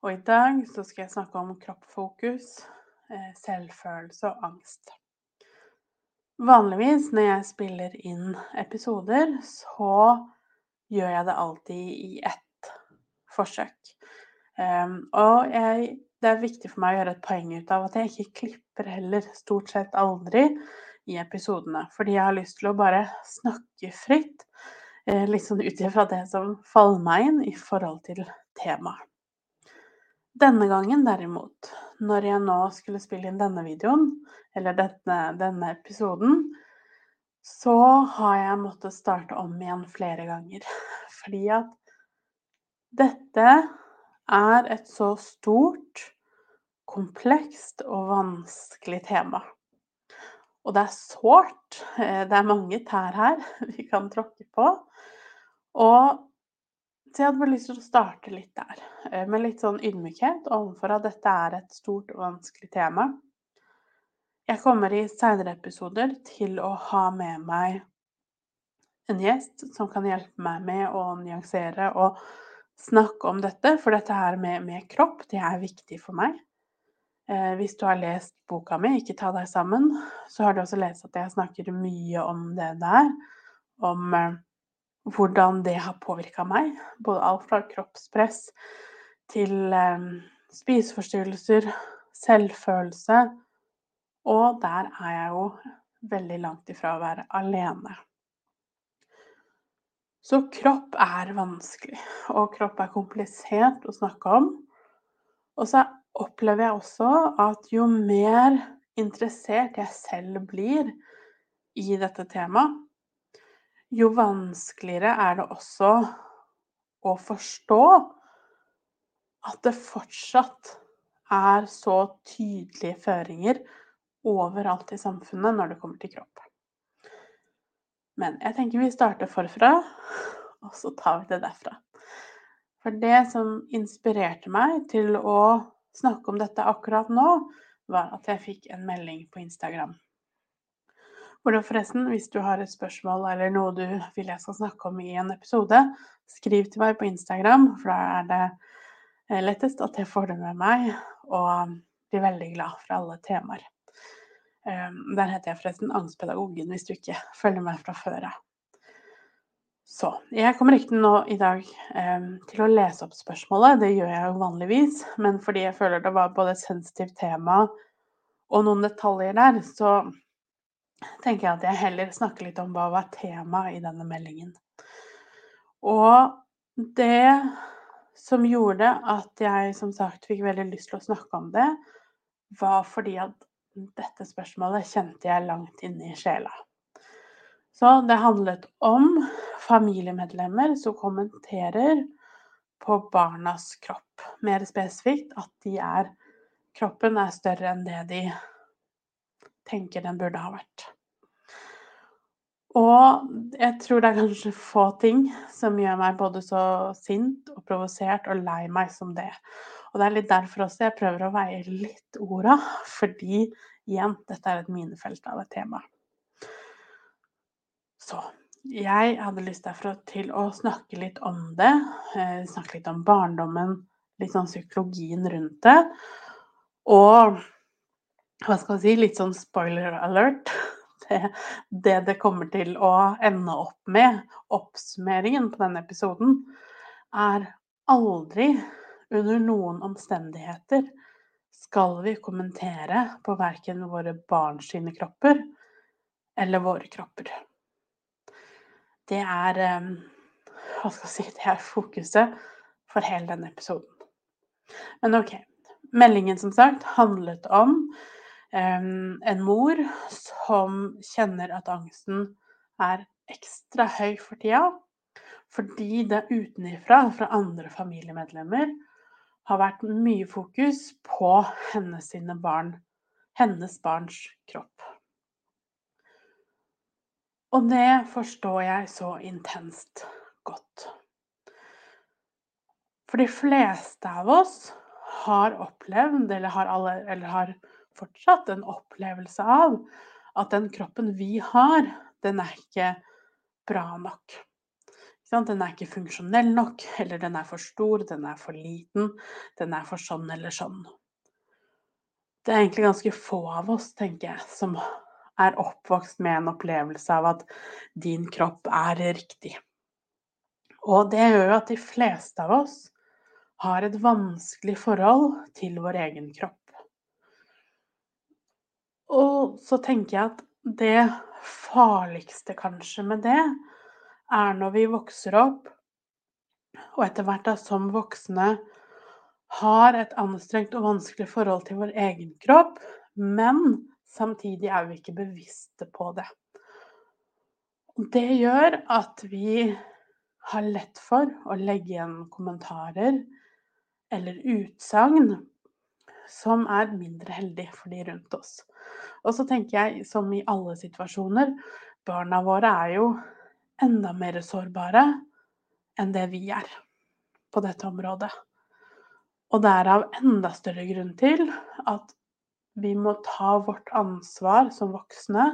Og i dag så skal jeg snakke om kroppsfokus, eh, selvfølelse og angst. Vanligvis når jeg spiller inn episoder, så gjør jeg det alltid i ett forsøk. Um, og jeg, det er viktig for meg å gjøre et poeng ut av at jeg ikke klipper heller, stort sett aldri, i episodene. Fordi jeg har lyst til å bare snakke fritt liksom ut ifra det som faller meg inn i forhold til temaet. Denne gangen derimot, når jeg nå skulle spille inn denne videoen, eller denne, denne episoden, så har jeg måttet starte om igjen flere ganger. Fordi at dette er et så stort, komplekst og vanskelig tema. Og det er sårt. Eh, det er mange tær her vi kan tråkke på. Og så jeg hadde bare lyst til å starte litt der, eh, med litt sånn ydmykhet overfor at dette er et stort og vanskelig tema. Jeg kommer i seinere episoder til å ha med meg en gjest som kan hjelpe meg med å nyansere og snakke om dette, for dette her med, med kropp, det er viktig for meg. Eh, hvis du har lest boka mi 'Ikke ta deg sammen', så har du også lest at jeg snakker mye om det der. Om eh, hvordan det har påvirka meg. Både alt fra kroppspress til eh, spiseforstyrrelser, selvfølelse. Og der er jeg jo veldig langt ifra å være alene. Så kropp er vanskelig, og kropp er komplisert å snakke om. Og så opplever jeg også at jo mer interessert jeg selv blir i dette temaet, jo vanskeligere er det også å forstå at det fortsatt er så tydelige føringer overalt i samfunnet når det kommer til kropp. Men jeg tenker vi starter forfra, og så tar vi det derfra. For det som inspirerte meg til å snakke om dette akkurat nå, var at jeg fikk en melding på Instagram det forresten, hvis du har et spørsmål eller noe du vil jeg skal snakke om i en episode, skriv til meg på Instagram, for da er det eh, lettest at jeg får det med meg, og blir veldig glad for alle temaer. Ehm, der heter jeg forresten Angstpedagogen, hvis du ikke følger meg fra før av. Så jeg kommer ikke nå i dag eh, til å lese opp spørsmålet, det gjør jeg jo vanligvis, men fordi jeg føler det var både et sensitivt tema og noen detaljer der, så tenker jeg at jeg heller snakker litt om hva var temaet i denne meldingen. Og det som gjorde at jeg som sagt fikk veldig lyst til å snakke om det, var fordi at dette spørsmålet kjente jeg langt inne i sjela. Så det handlet om familiemedlemmer som kommenterer på barnas kropp. Mer spesifikt at de er, kroppen er større enn det de tenker den burde ha vært. Og jeg tror det er kanskje få ting som gjør meg både så sint og provosert og lei meg som det. Og det er litt derfor også jeg prøver å veie litt orda, fordi igjen, dette er et minefelt av et tema. Så jeg hadde lyst derfor til å snakke litt om det. Eh, snakke litt om barndommen, litt sånn psykologien rundt det. Og hva skal jeg si, litt sånn spoiler alert. Det, det det kommer til å ende opp med, oppsummeringen på denne episoden, er aldri under noen omstendigheter skal vi kommentere på verken våre barns kropper eller våre kropper. Det er ehm, Hva skal jeg si Det er fokuset for hele denne episoden. Men OK. Meldingen, som sagt, handlet om en mor som kjenner at angsten er ekstra høy for tida, fordi det utenifra, fra andre familiemedlemmer, har vært mye fokus på hennes barn, hennes barns kropp. Og det forstår jeg så intenst godt. For de fleste av oss har opplevd, eller har, alle, eller har fortsatt en opplevelse av, at den kroppen vi har, den er ikke bra nok. Den er ikke funksjonell nok, eller den er for stor, den er for liten, den er for sånn eller sånn. Det er egentlig ganske få av oss, tenker jeg, som er oppvokst med en opplevelse av at din kropp er riktig. Og det gjør jo at de fleste av oss har et vanskelig forhold til vår egen kropp. Og så tenker jeg at det farligste kanskje med det, er når vi vokser opp, og etter hvert da som voksne har et anstrengt og vanskelig forhold til vår egen kropp, men samtidig er vi ikke bevisste på det. Det gjør at vi har lett for å legge igjen kommentarer eller utsagn som er mindre heldig for de rundt oss. Og så tenker jeg, som i alle situasjoner, barna våre er jo enda mer sårbare enn det vi er på dette området. Og det er av enda større grunn til at vi må ta vårt ansvar som voksne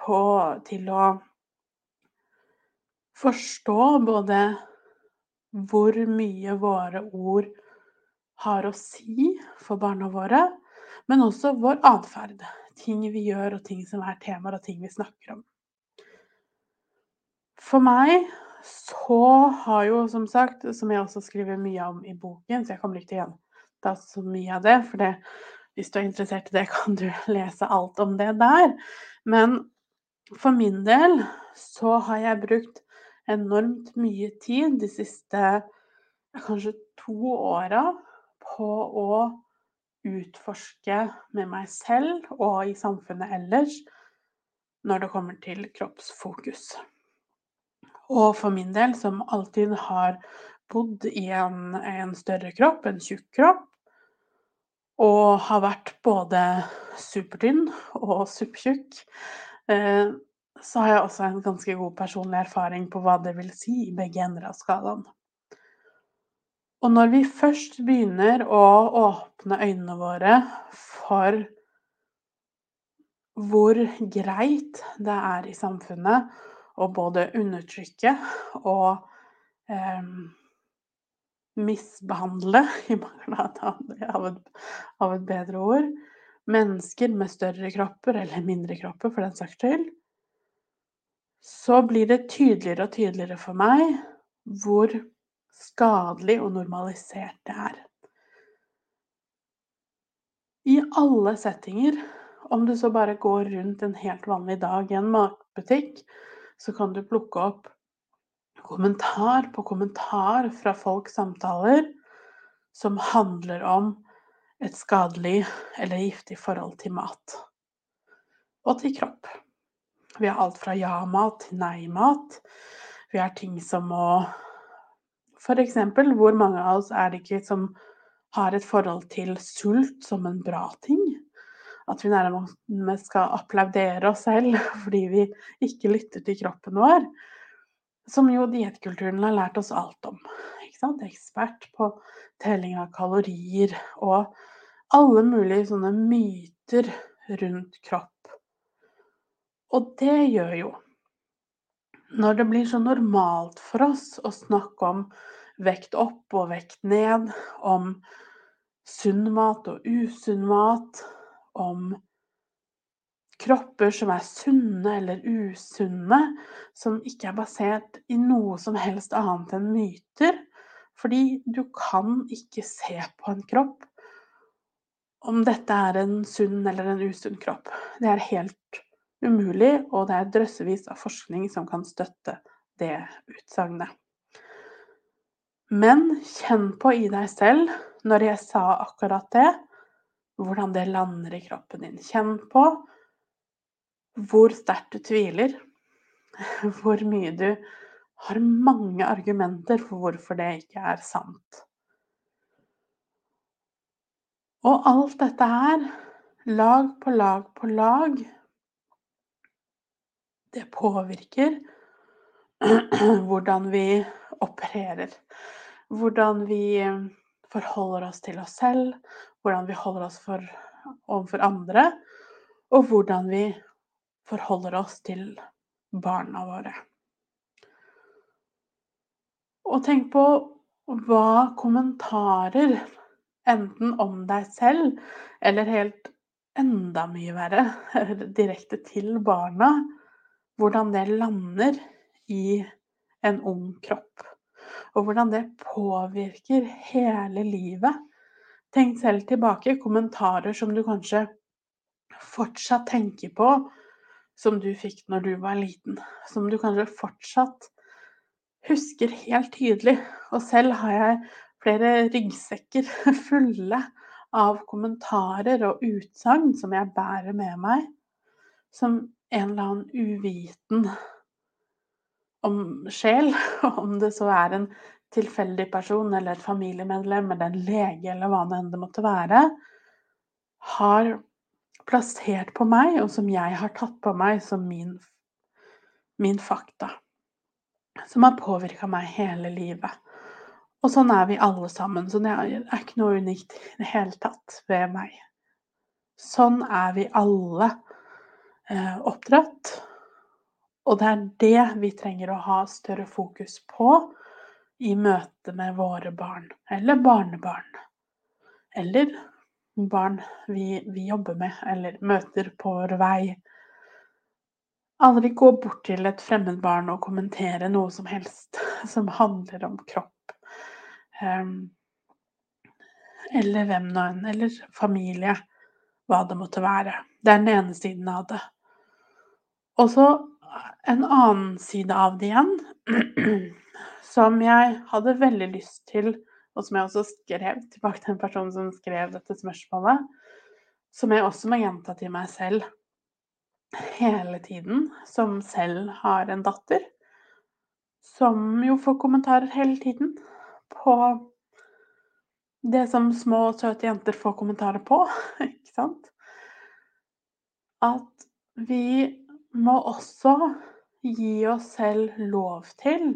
på, til å forstå både hvor mye våre ord har å si for barna våre, men også vår atferd. Ting vi gjør, og ting som er temaer, og ting vi snakker om. For meg så har jo som sagt, som jeg også skriver mye om i boken, så jeg kommer ikke til å gjenta så mye av det, for det, hvis du er interessert i det, kan du lese alt om det der. Men for min del så har jeg brukt enormt mye tid de siste kanskje to åra på å utforske med meg selv og i samfunnet ellers når det kommer til kroppsfokus. Og for min del, som alltid har bodd i en, en større kropp, en tjukk kropp, og har vært både supertynn og supptjukk, eh, så har jeg også en ganske god personlig erfaring på hva det vil si i begge ender av skalaen. Og når vi først begynner å åpne øynene våre for hvor greit det er i samfunnet å både undertrykke og eh, misbehandle, i mangel av av et bedre ord, mennesker med større kropper eller mindre kropper, for den saks skyld, så blir det tydeligere og tydeligere for meg hvor skadelig og normalisert det er. I alle settinger, om du så bare går rundt en helt vanlig dag i en matbutikk, så kan du plukke opp kommentar på kommentar fra folks samtaler som handler om et skadelig eller giftig forhold til mat og til kropp. Vi har alt fra ja-mat til nei-mat. Vi har ting som å F.eks. hvor mange av oss er det ikke som har et forhold til sult som en bra ting? at vi nærmest skal applaudere oss selv fordi vi ikke lytter til kroppen vår. Som jo diettkulturen har lært oss alt om. Ekspert på telling av kalorier og alle mulige sånne myter rundt kropp. Og det gjør jo Når det blir så normalt for oss å snakke om vekt opp og vekt ned, om sunn mat og usunn mat, om kropper som er sunne eller usunne, som ikke er basert i noe som helst annet enn myter. Fordi du kan ikke se på en kropp om dette er en sunn eller en usunn kropp. Det er helt umulig, og det er drøssevis av forskning som kan støtte det utsagnet. Men kjenn på i deg selv, når jeg sa akkurat det, hvordan det lander i kroppen din. Kjenn på hvor sterkt du tviler. Hvor mye du har mange argumenter for hvorfor det ikke er sant. Og alt dette her, lag på lag på lag, det påvirker hvordan vi opererer. Hvordan vi forholder oss til oss selv, hvordan vi holder oss for, overfor andre, og hvordan vi forholder oss til barna våre. Og tenk på hva kommentarer, enten om deg selv eller helt enda mye verre, direkte til barna, hvordan det lander i en ung kropp. Og hvordan det påvirker hele livet. Tenk selv tilbake, kommentarer som du kanskje fortsatt tenker på, som du fikk når du var liten. Som du kanskje fortsatt husker helt tydelig. Og selv har jeg flere ryggsekker fulle av kommentarer og utsagn som jeg bærer med meg, som en eller annen uviten om sjel, om det så er en tilfeldig person eller et familiemedlem eller en lege eller hva det enn det måtte være, har plassert på meg, og som jeg har tatt på meg som min, min fakta som har påvirka meg hele livet. Og sånn er vi alle sammen. Så det er ikke noe unikt i det hele tatt ved meg. Sånn er vi alle eh, oppdratt. Og det er det vi trenger å ha større fokus på i møte med våre barn eller barnebarn. Eller barn vi, vi jobber med eller møter på vår vei Aldri gå bort til et fremmed barn og kommentere noe som helst som handler om kropp. Um, eller hvem nå enn. Eller familie. Hva det måtte være. Det er den ene siden av det. Og så en annen side av det igjen, som jeg hadde veldig lyst til, og som jeg også skrev tilbake til den personen som skrev dette spørsmålet, som jeg også må gjenta til meg selv hele tiden, som selv har en datter. Som jo får kommentarer hele tiden på det som små, søte jenter får kommentarer på, ikke sant? At vi må også gi oss selv lov til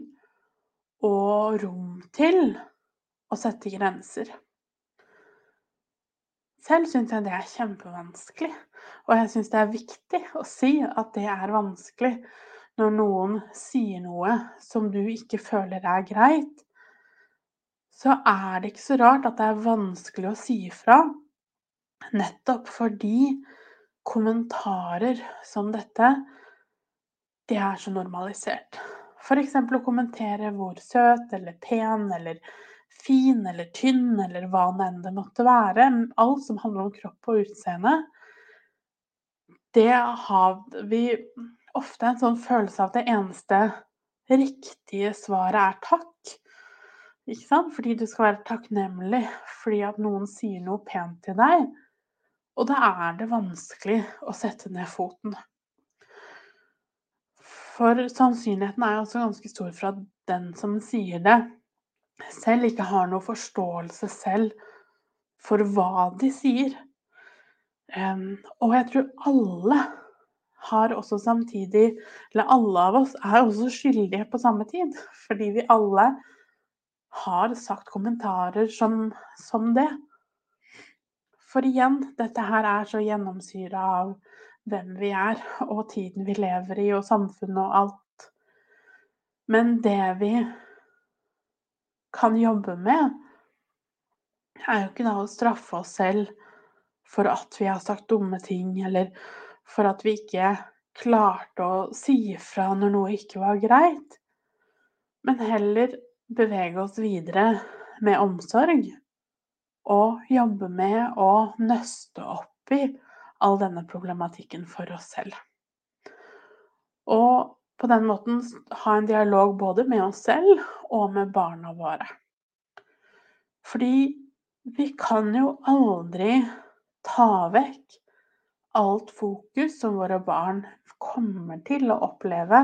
og rom til å sette grenser. Selv syns jeg det er kjempevanskelig. Og jeg syns det er viktig å si at det er vanskelig når noen sier noe som du ikke føler er greit. Så er det ikke så rart at det er vanskelig å si ifra. Nettopp fordi kommentarer som dette, det er så normalisert. F.eks. å kommentere hvor søt eller pen eller fin eller tynn eller hva det enn det måtte være. Alt som handler om kropp og utseende det har vi ofte en sånn følelse av at det eneste riktige svaret er takk. Ikke sant? Fordi du skal være takknemlig fordi at noen sier noe pent til deg. Og da er det vanskelig å sette ned foten. For sannsynligheten er også ganske stor for at den som sier det, selv ikke har noe forståelse selv for hva de sier. Og jeg tror alle har også samtidig Eller alle av oss er også skyldige på samme tid. Fordi vi alle har sagt kommentarer som, som det. For igjen, dette her er så gjennomsyra av hvem vi er, og tiden vi lever i, og samfunnet og alt. Men det vi kan jobbe med, er jo ikke da å straffe oss selv for at vi har sagt dumme ting, eller for at vi ikke klarte å si ifra når noe ikke var greit. Men heller bevege oss videre med omsorg og jobbe med å nøste opp i all denne problematikken for oss selv. Og på den måten ha en dialog både med oss selv og med barna våre. Fordi vi kan jo aldri ta vekk alt fokus som våre barn kommer til å oppleve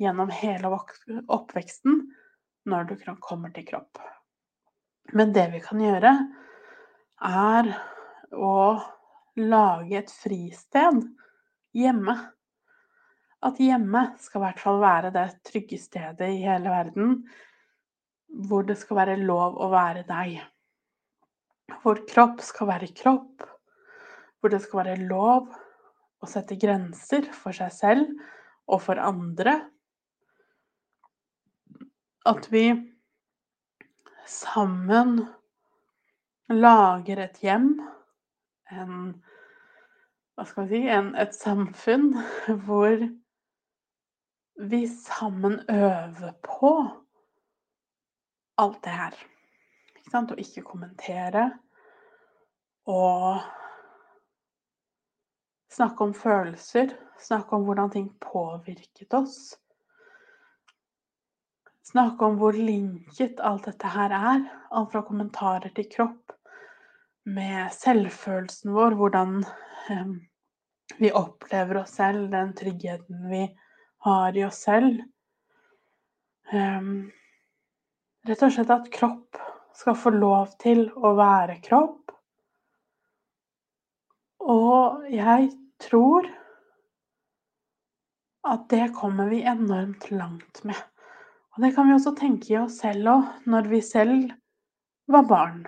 gjennom hele oppveksten når du kommer til kropp. Men det vi kan gjøre, er å lage et fristed hjemme. At hjemme skal i hvert fall være det trygge stedet i hele verden hvor det skal være lov å være deg. Hvor kropp skal være kropp, hvor det skal være lov å sette grenser for seg selv og for andre. At vi sammen lager et hjem, en Hva skal vi si en, Et samfunn hvor vi sammen øver på alt det her. Ikke sant? Og ikke kommentere. Og snakke om følelser. Snakke om hvordan ting påvirket oss. Snakke om hvor linket alt dette her er. Alt fra kommentarer til kropp. Med selvfølelsen vår, hvordan eh, vi opplever oss selv, den tryggheten vi har i oss selv. Eh, Rett og slett at kropp skal få lov til å være kropp. Og jeg tror at det kommer vi enormt langt med. Og det kan vi også tenke i oss selv òg, når vi selv var barn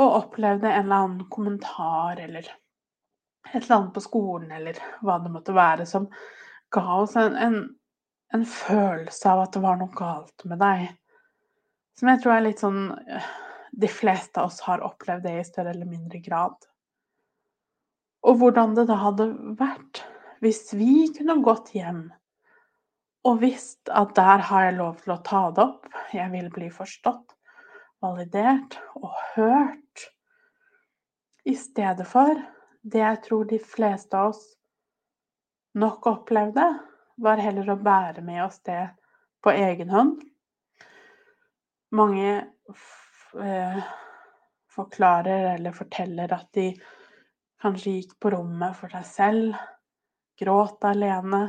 og opplevde en eller annen kommentar eller et eller annet på skolen eller hva det måtte være, som ga oss en, en, en følelse av at det var noe galt med deg. Som jeg tror er litt sånn eh, De fleste av oss har opplevd det i større eller mindre grad. Og hvordan det da hadde vært hvis vi kunne gått hjem og visst at der har jeg lov til å ta det opp, jeg vil bli forstått, validert og hørt, i stedet for det jeg tror de fleste av oss nok opplevde, var heller å bære med oss det på egen hånd mange eh, forklarer eller forteller at de kanskje gikk på rommet for seg selv, gråt alene,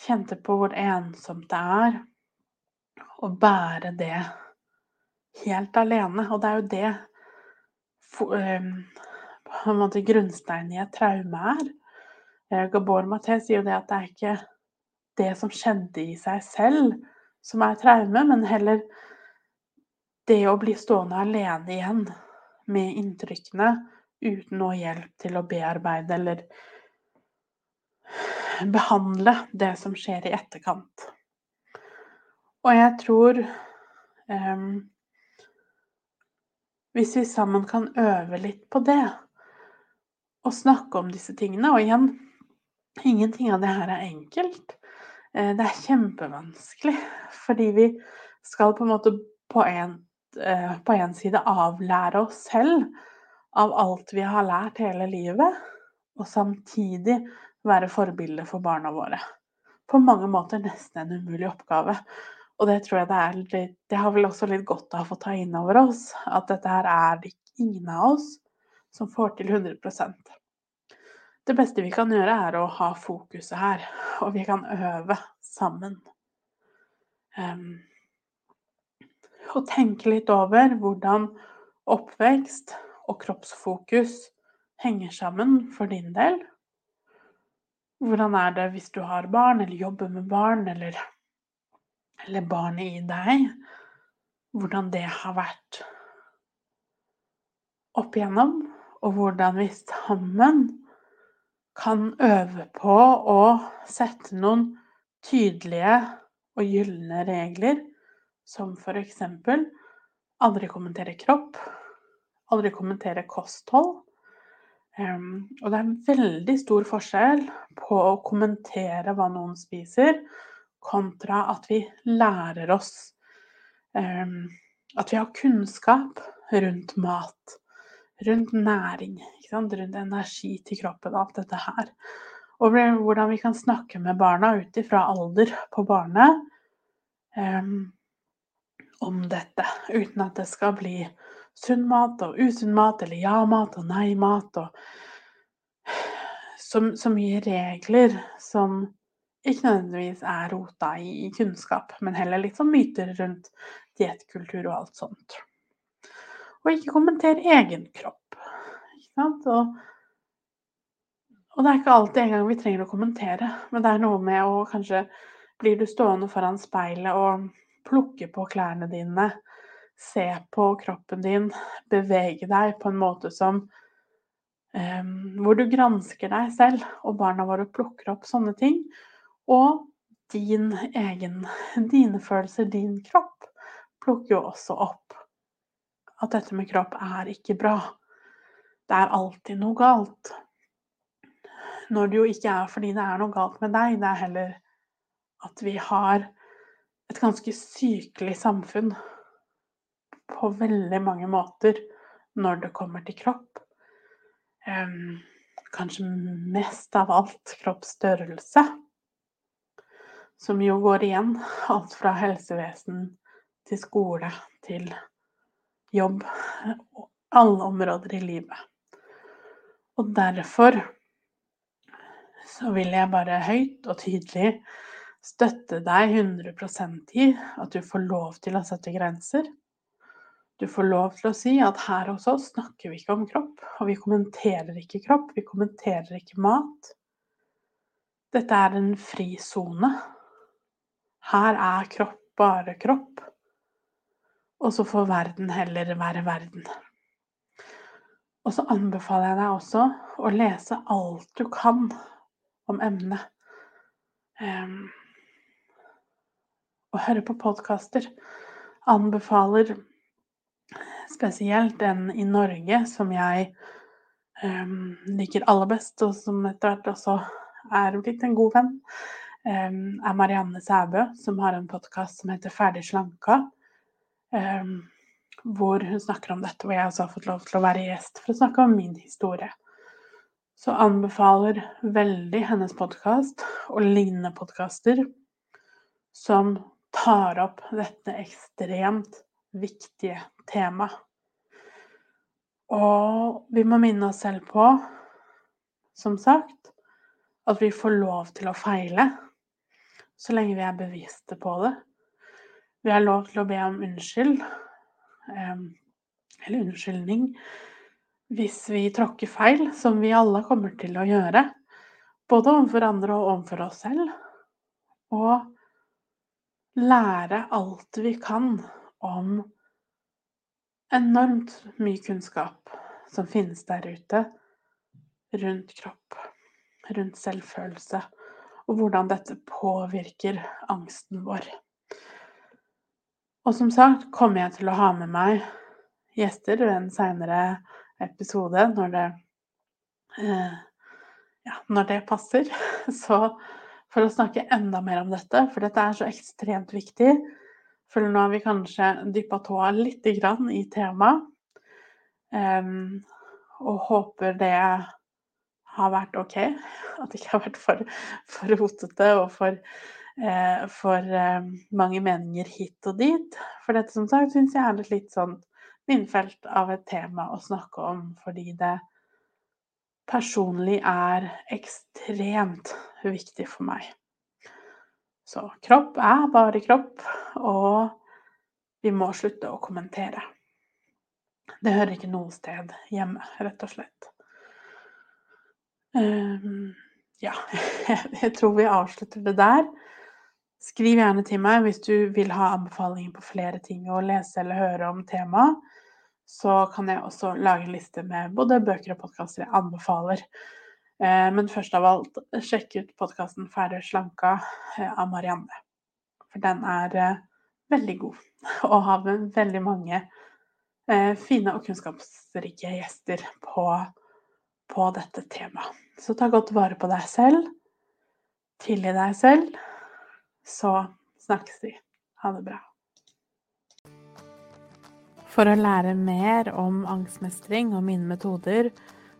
kjente på hvor ensomt det er å bære det helt alene. Og det er jo det på en måte grunnsteinen i et traume er. Eh, Gabor Maté sier jo det at det er ikke det som skjedde i seg selv som er traume, men heller det å bli stående alene igjen med inntrykkene uten noe hjelp til å bearbeide eller behandle det som skjer i etterkant. Og jeg tror um, Hvis vi sammen kan øve litt på det, og snakke om disse tingene Og igjen, ingenting av det her er enkelt. Eh, det er kjempevanskelig, fordi vi skal på en måte på en Eh, på en side avlære oss selv av alt vi har lært hele livet, og samtidig være forbilde for barna våre. På mange måter nesten en umulig oppgave. Og det tror jeg det er litt Det har vel også litt godt av å ta inn over oss at dette her er det ingen av oss som får til 100% Det beste vi kan gjøre, er å ha fokuset her, og vi kan øve sammen. Um, og tenke litt over hvordan oppvekst og kroppsfokus henger sammen for din del. Hvordan er det hvis du har barn, eller jobber med barn, eller, eller barnet i deg? Hvordan det har vært opp igjennom, og hvordan vi sammen kan øve på å sette noen tydelige og gylne regler som f.eks. aldri kommentere kropp, aldri kommentere kosthold. Og det er veldig stor forskjell på å kommentere hva noen spiser, kontra at vi lærer oss um, At vi har kunnskap rundt mat, rundt næring, rundt energi til kroppen og alt dette her. Og hvordan vi kan snakke med barna ut ifra alder på barnet. Um, om dette, uten at det skal bli sunn mat og usunn mat, eller ja-mat og nei-mat, og så, så, mye regler som ikke nødvendigvis er rota i, i kunnskap, men heller litt sånn myter rundt diettkultur og alt sånt. Og ikke kommenter egen kropp. Ikke sant? Og, og det er ikke alltid engang vi trenger å kommentere, men det er noe med å kanskje Blir du stående foran speilet og plukke på klærne dine, se på kroppen din, bevege deg på en måte som um, Hvor du gransker deg selv, og barna våre plukker opp sånne ting. Og din egen Dine følelser, din kropp, plukker jo også opp at dette med kropp er ikke bra. Det er alltid noe galt. Når det jo ikke er fordi det er noe galt med deg, det er heller at vi har et ganske sykelig samfunn på veldig mange måter når det kommer til kropp. Um, kanskje mest av alt kroppsstørrelse, som jo går igjen alt fra helsevesen til skole til jobb alle områder i livet. Og derfor så vil jeg bare høyt og tydelig støtte deg 100% i at du får lov til å sette grenser. Du får lov til å si at her hos oss snakker vi ikke om kropp, og vi kommenterer ikke kropp, vi kommenterer ikke mat. Dette er en fri sone. Her er kropp bare kropp. Og så får verden heller være verden. Og så anbefaler jeg deg også å lese alt du kan om emnet. Um, og høre på podkaster. Anbefaler spesielt en i Norge som jeg um, liker aller best, og som etter hvert også er blitt en god venn, um, er Marianne Sæbø, som har en podkast som heter Ferdig slanka. Um, hvor hun snakker om dette, hvor jeg også har fått lov til å være gjest for å snakke om min historie. Så anbefaler veldig hennes podkast og lignende podkaster som tar opp dette ekstremt viktige temaet. Og vi må minne oss selv på, som sagt, at vi får lov til å feile så lenge vi er bevisste på det. Vi har lov til å be om unnskyld, eller unnskyldning, hvis vi tråkker feil, som vi alle kommer til å gjøre. Både overfor andre og overfor oss selv. Og lære alt vi kan om enormt mye kunnskap som finnes der ute rundt kropp, rundt selvfølelse, og hvordan dette påvirker angsten vår. Og som sagt kommer jeg til å ha med meg gjester ved en seinere episode når det, eh, ja, når det passer. Så for å snakke enda mer om dette, for dette er så ekstremt viktig. For nå har vi kanskje dyppa tåa litt i temaet. Um, og håper det har vært OK. At det ikke har vært for, for rotete og for, eh, for eh, mange meninger hit og dit. For dette som sagt syns jeg er et litt sånn minnfelt av et tema å snakke om, fordi det personlig er ekstremt viktig for meg. Så kropp er bare kropp, og vi må slutte å kommentere. Det hører ikke noe sted hjemme, rett og slett. Um, ja, jeg tror vi avslutter det der. Skriv gjerne til meg hvis du vil ha anbefalinger på flere ting å lese eller høre om temaet så kan jeg også lage en liste med både bøker og podkaster jeg anbefaler. Eh, men først av alt, sjekk ut podkasten 'Ferdig slanka' eh, av Marianne. For den er eh, veldig god, og har veldig mange fine og kunnskapsrike gjester på, på dette temaet. Så ta godt vare på deg selv. Tilgi deg selv. Så snakkes vi. Ha det bra. For å lære mer om angstmestring og mine metoder,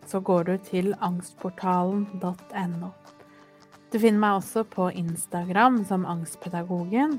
så går du til angstportalen.no. Du finner meg også på Instagram som Angstpedagogen,